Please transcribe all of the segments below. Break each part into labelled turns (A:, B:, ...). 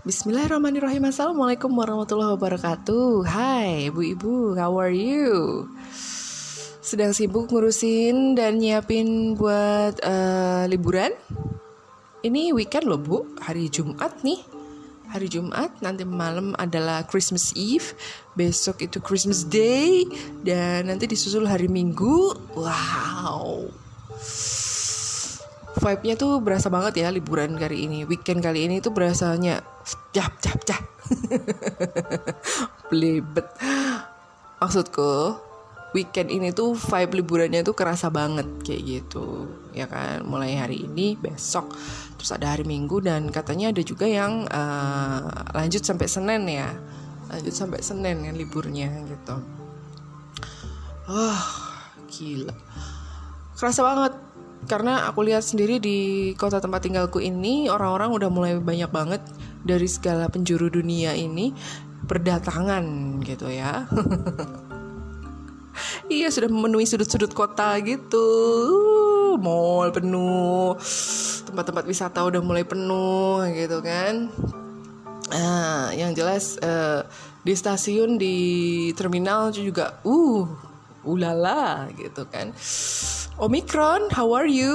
A: Bismillahirrahmanirrahim. Assalamualaikum warahmatullahi wabarakatuh. Hai ibu-ibu, how are you? Sedang sibuk ngurusin dan nyiapin buat uh, liburan? Ini weekend loh bu, hari Jumat nih. Hari Jumat, nanti malam adalah Christmas Eve. Besok itu Christmas Day. Dan nanti disusul hari Minggu. Wow vibe-nya tuh berasa banget ya liburan kali ini. Weekend kali ini tuh berasanya cap cap cap belibet maksudku weekend ini tuh vibe liburannya tuh kerasa banget kayak gitu. Ya kan? Mulai hari ini besok. Terus ada hari minggu dan katanya ada juga yang uh, lanjut sampai senin ya. Lanjut sampai senin ya liburnya gitu. Oh gila. Kerasa banget karena aku lihat sendiri di kota tempat tinggalku ini orang-orang udah mulai banyak banget dari segala penjuru dunia ini berdatangan gitu ya. iya sudah memenuhi sudut-sudut kota gitu. Mall penuh, tempat-tempat wisata udah mulai penuh gitu kan. Nah, yang jelas uh, di stasiun di terminal juga uh ulala gitu kan Omikron, how are you?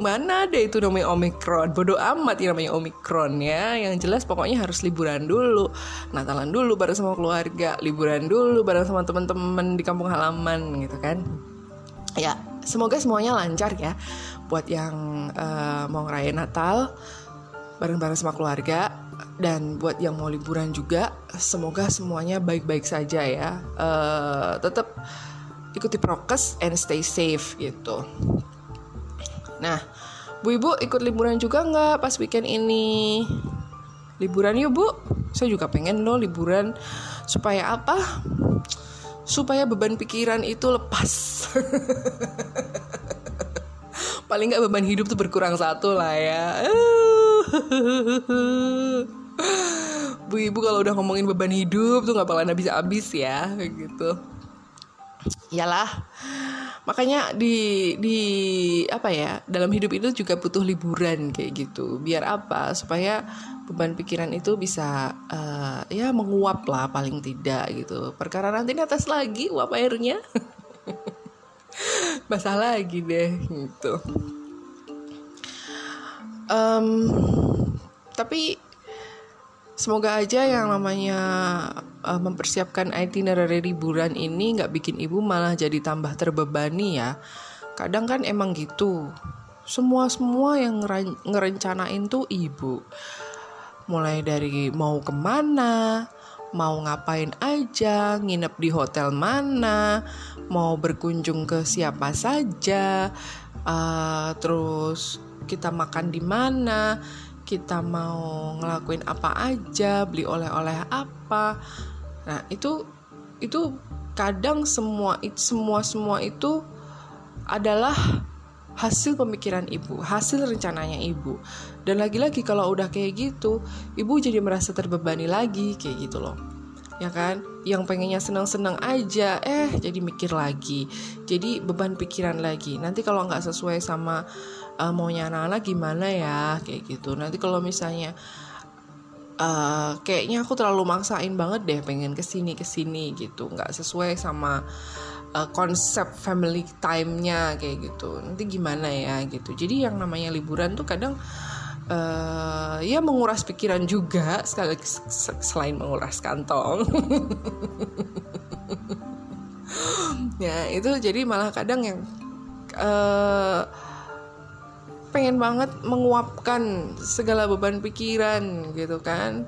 A: Mana deh itu namanya Omikron? Bodoh amat ya namanya Omikron ya. Yang jelas pokoknya harus liburan dulu. Natalan dulu bareng sama keluarga, liburan dulu bareng sama teman-teman di kampung halaman gitu kan. Ya, semoga semuanya lancar ya. Buat yang uh, mau ngerayain Natal bareng-bareng sama keluarga dan buat yang mau liburan juga, semoga semuanya baik-baik saja ya. Uh, tetap ikuti prokes and stay safe gitu. Nah, Bu Ibu ikut liburan juga nggak pas weekend ini? Liburan yuk Bu, saya juga pengen loh liburan supaya apa? Supaya beban pikiran itu lepas. Paling nggak beban hidup tuh berkurang satu lah ya. Bu Ibu kalau udah ngomongin beban hidup tuh nggak bakalan habis-habis ya, gitu iyalah. Makanya di di apa ya dalam hidup itu juga butuh liburan kayak gitu. Biar apa? Supaya beban pikiran itu bisa uh, ya menguap lah paling tidak gitu. Perkara nanti atas lagi uap airnya. Basah lagi deh gitu. Um, tapi Semoga aja yang namanya uh, mempersiapkan itinerary liburan ini nggak bikin ibu malah jadi tambah terbebani ya. Kadang kan emang gitu. Semua-semua yang ngerencanain tuh ibu. Mulai dari mau ke mana, mau ngapain aja, nginep di hotel mana, mau berkunjung ke siapa saja, uh, terus kita makan di mana kita mau ngelakuin apa aja, beli oleh-oleh apa. Nah, itu itu kadang semua semua semua itu adalah hasil pemikiran ibu, hasil rencananya ibu. Dan lagi-lagi kalau udah kayak gitu, ibu jadi merasa terbebani lagi kayak gitu loh. Ya kan? Yang pengennya senang-senang aja, eh jadi mikir lagi. Jadi beban pikiran lagi. Nanti kalau nggak sesuai sama uh, maunya anak-anak gimana ya kayak gitu nanti kalau misalnya uh, kayaknya aku terlalu maksain banget deh pengen ke sini ke sini gitu nggak sesuai sama uh, konsep family time-nya kayak gitu nanti gimana ya gitu jadi yang namanya liburan tuh kadang ya menguras pikiran juga sekali selain menguras kantong. Ya itu jadi malah kadang yang uh, pengen banget menguapkan segala beban pikiran gitu kan.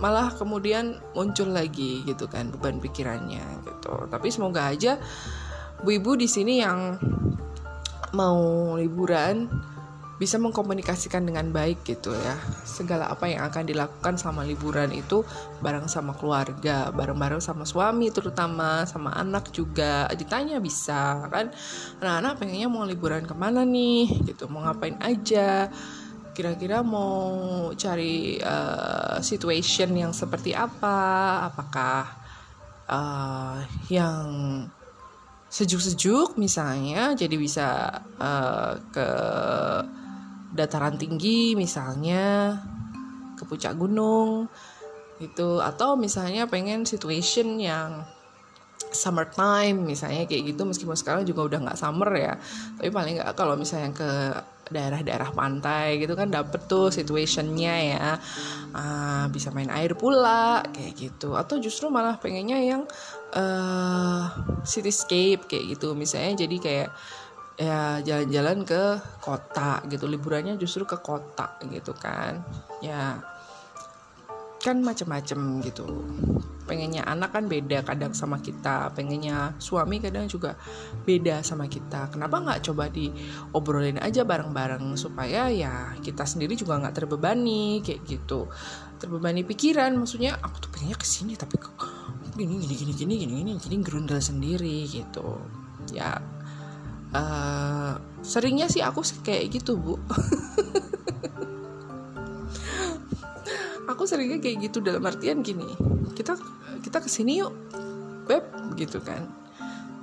A: Malah kemudian muncul lagi gitu kan beban pikirannya gitu. Tapi semoga aja bu ibu di sini yang mau liburan bisa mengkomunikasikan dengan baik gitu ya. Segala apa yang akan dilakukan sama liburan itu bareng sama keluarga bareng-bareng sama suami terutama sama anak juga. Ditanya bisa kan? Anak-anak pengennya mau liburan ke mana nih? Gitu mau ngapain aja? Kira-kira mau cari uh, situation yang seperti apa? Apakah uh, yang sejuk-sejuk misalnya jadi bisa uh, ke dataran tinggi misalnya ke puncak gunung gitu. Atau misalnya pengen situation yang summertime misalnya kayak gitu. Meskipun sekarang juga udah nggak summer ya. Tapi paling nggak kalau misalnya ke daerah-daerah pantai gitu kan dapet tuh situationnya ya. Uh, bisa main air pula kayak gitu. Atau justru malah pengennya yang uh, cityscape kayak gitu. Misalnya jadi kayak ya jalan-jalan ke kota gitu. Liburannya justru ke kota gitu kan. Ya kan macam-macam gitu. Pengennya anak kan beda kadang sama kita. Pengennya suami kadang juga beda sama kita. Kenapa nggak coba diobrolin aja bareng-bareng supaya ya kita sendiri juga nggak terbebani kayak gitu. Terbebani pikiran maksudnya aku tuh pengennya ke sini tapi kok gini gini gini gini gini gini gini gerundel sendiri gitu. Ya uh, seringnya sih aku kayak gitu bu. Aku seringnya kayak gitu dalam artian gini kita kita ke sini yuk beb gitu kan.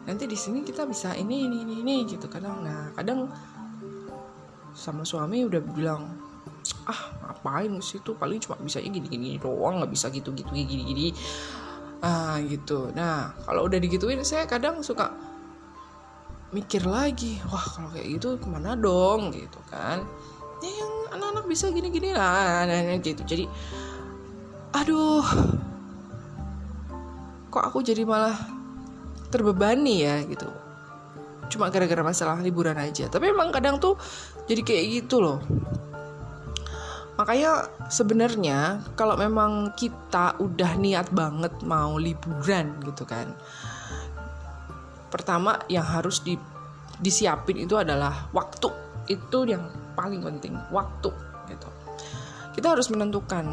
A: Nanti di sini kita bisa ini ini ini ini gitu. Kadang nah kadang sama suami udah bilang ah ngapain sih tuh paling cuma bisa gini gini doang nggak bisa gitu gitu gini gini ah gitu. Nah kalau udah digituin saya kadang suka mikir lagi wah kalau kayak gitu ke mana dong? Gitu kan. Ya yang anak-anak bisa gini-gini lah gitu. Jadi aduh kok aku jadi malah terbebani ya gitu. Cuma gara-gara masalah liburan aja. Tapi emang kadang tuh jadi kayak gitu loh. Makanya sebenarnya kalau memang kita udah niat banget mau liburan gitu kan pertama yang harus di, disiapin itu adalah waktu. Itu yang paling penting waktu gitu. Kita harus menentukan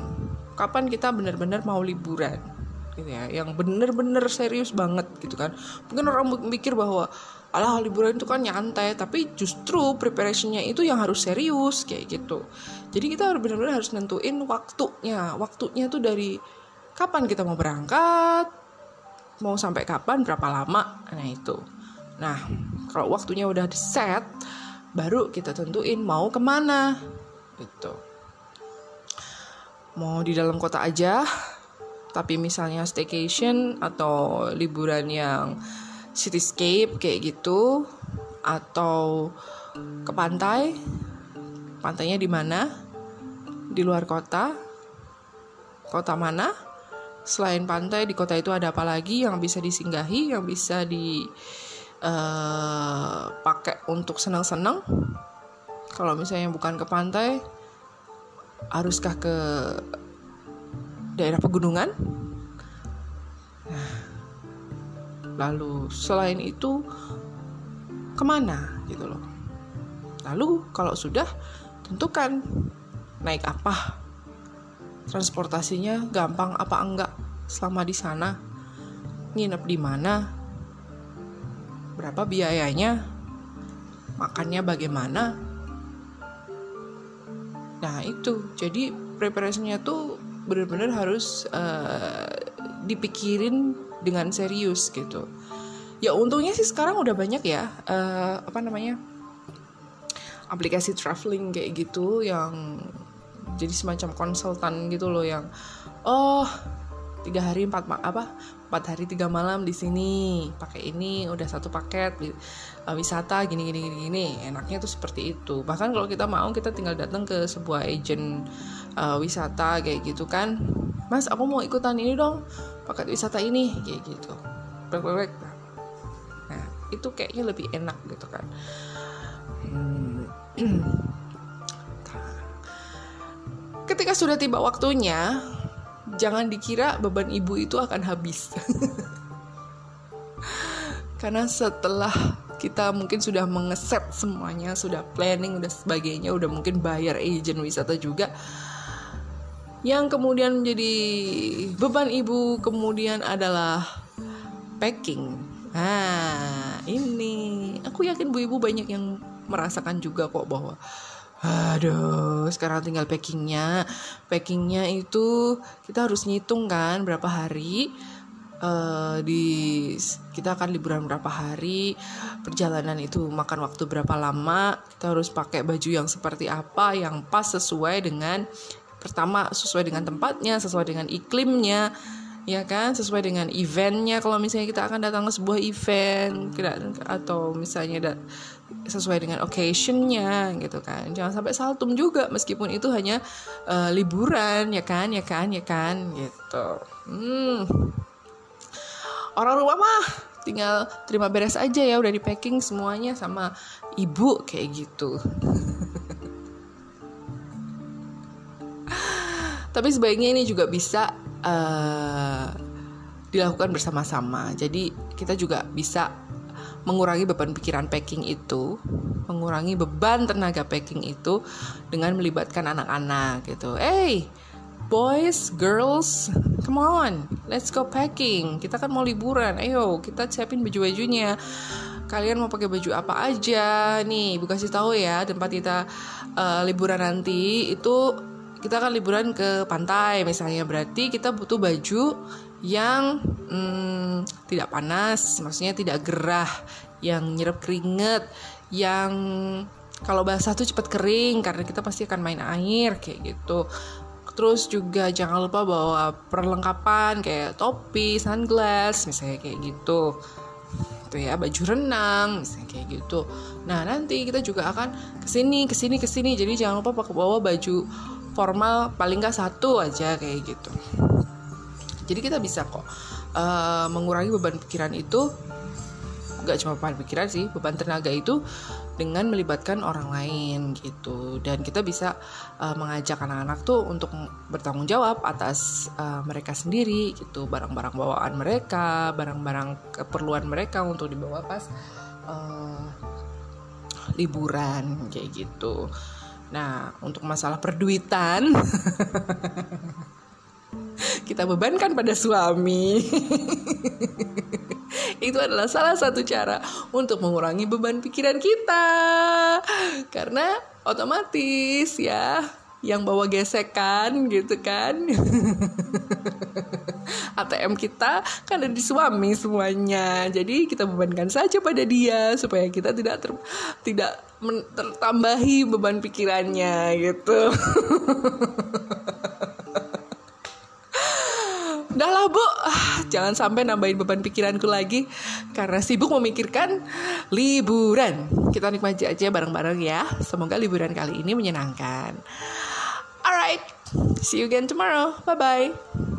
A: kapan kita benar-benar mau liburan gitu ya. Yang bener-bener serius banget gitu kan. Mungkin orang mikir bahwa alah liburan itu kan nyantai tapi justru preparationnya itu yang harus serius kayak gitu. Jadi kita harus benar-benar harus nentuin waktunya. Waktunya tuh dari kapan kita mau berangkat mau sampai kapan berapa lama nah itu. Nah kalau waktunya udah di set baru kita tentuin mau ke mana gitu. Mau di dalam kota aja tapi misalnya staycation atau liburan yang cityscape kayak gitu atau ke pantai pantainya di mana di luar kota kota mana selain pantai di kota itu ada apa lagi yang bisa disinggahi yang bisa dipakai eh, untuk senang-senang kalau misalnya bukan ke pantai haruskah ke daerah pegunungan. lalu selain itu ke mana gitu loh. Lalu kalau sudah tentukan naik apa, transportasinya gampang apa enggak? Selama di sana, nginep di mana, berapa biayanya, makannya bagaimana. Nah itu. Jadi preparasinya tuh benar-benar harus uh, dipikirin dengan serius gitu. Ya untungnya sih sekarang udah banyak ya uh, apa namanya aplikasi traveling kayak gitu yang jadi semacam konsultan gitu loh yang oh tiga hari empat apa empat hari tiga malam di sini pakai ini udah satu paket uh, wisata gini gini gini gini. Enaknya tuh seperti itu. Bahkan kalau kita mau kita tinggal datang ke sebuah agent uh, wisata kayak gitu kan mas aku mau ikutan ini dong paket wisata ini kayak gitu. Nah itu kayaknya lebih enak gitu kan. Hmm. ketika sudah tiba waktunya jangan dikira beban ibu itu akan habis karena setelah kita mungkin sudah mengeset semuanya sudah planning udah sebagainya udah mungkin bayar agent wisata juga yang kemudian menjadi beban ibu kemudian adalah packing. Nah, ini aku yakin bu ibu banyak yang merasakan juga kok bahwa aduh sekarang tinggal packingnya. Packingnya itu kita harus ngitung kan berapa hari uh, di kita akan liburan berapa hari perjalanan itu makan waktu berapa lama kita harus pakai baju yang seperti apa yang pas sesuai dengan pertama sesuai dengan tempatnya sesuai dengan iklimnya ya kan? Sesuai dengan eventnya. Kalau misalnya kita akan datang ke sebuah event atau misalnya sesuai dengan occasionnya gitu kan. Jangan sampai saltum juga meskipun itu hanya uh, liburan ya kan ya kan ya kan gitu. Hmm. orang rumah mah tinggal terima beres aja ya udah di packing semuanya sama ibu kayak gitu. Tapi sebaiknya ini juga bisa uh, dilakukan bersama-sama. Jadi kita juga bisa mengurangi beban pikiran packing itu mengurangi beban tenaga packing itu dengan melibatkan anak-anak gitu. Hey boys girls come on let's go packing. Kita kan mau liburan ayo kita siapin baju-bajunya. Kalian mau pakai baju apa aja? Nih ibu kasih tahu ya tempat kita uh, liburan nanti itu kita akan liburan ke pantai misalnya. Berarti kita butuh baju yang hmm, tidak panas maksudnya tidak gerah yang nyerap keringet yang kalau basah tuh cepat kering karena kita pasti akan main air kayak gitu. Terus juga jangan lupa bawa perlengkapan kayak topi sunglass misalnya kayak gitu. Tuh ya baju renang misalnya kayak gitu. Nah nanti kita juga akan ke sini ke sini ke sini. Jadi jangan lupa bawa baju formal paling nggak satu aja kayak gitu jadi kita bisa kok uh, mengurangi beban pikiran itu nggak cuma beban pikiran sih beban tenaga itu dengan melibatkan orang lain gitu. Dan kita bisa uh, mengajak anak-anak tuh untuk bertanggung jawab atas uh, mereka sendiri gitu. Barang-barang bawaan mereka barang-barang keperluan mereka untuk dibawa pas uh, liburan kayak gitu. Nah, untuk masalah perduitan kita bebankan pada suami. Itu adalah salah satu cara untuk mengurangi beban pikiran kita. Karena otomatis ya yang bawa gesekan gitu kan ATM kita kan ada di suami semuanya jadi kita bebankan saja pada dia supaya kita tidak ter, tidak tertambahi beban pikirannya gitu bu, ah, jangan sampai nambahin beban pikiranku lagi Karena sibuk memikirkan liburan Kita nikmati aja bareng-bareng ya Semoga liburan kali ini menyenangkan Alright, see you again tomorrow. Bye bye.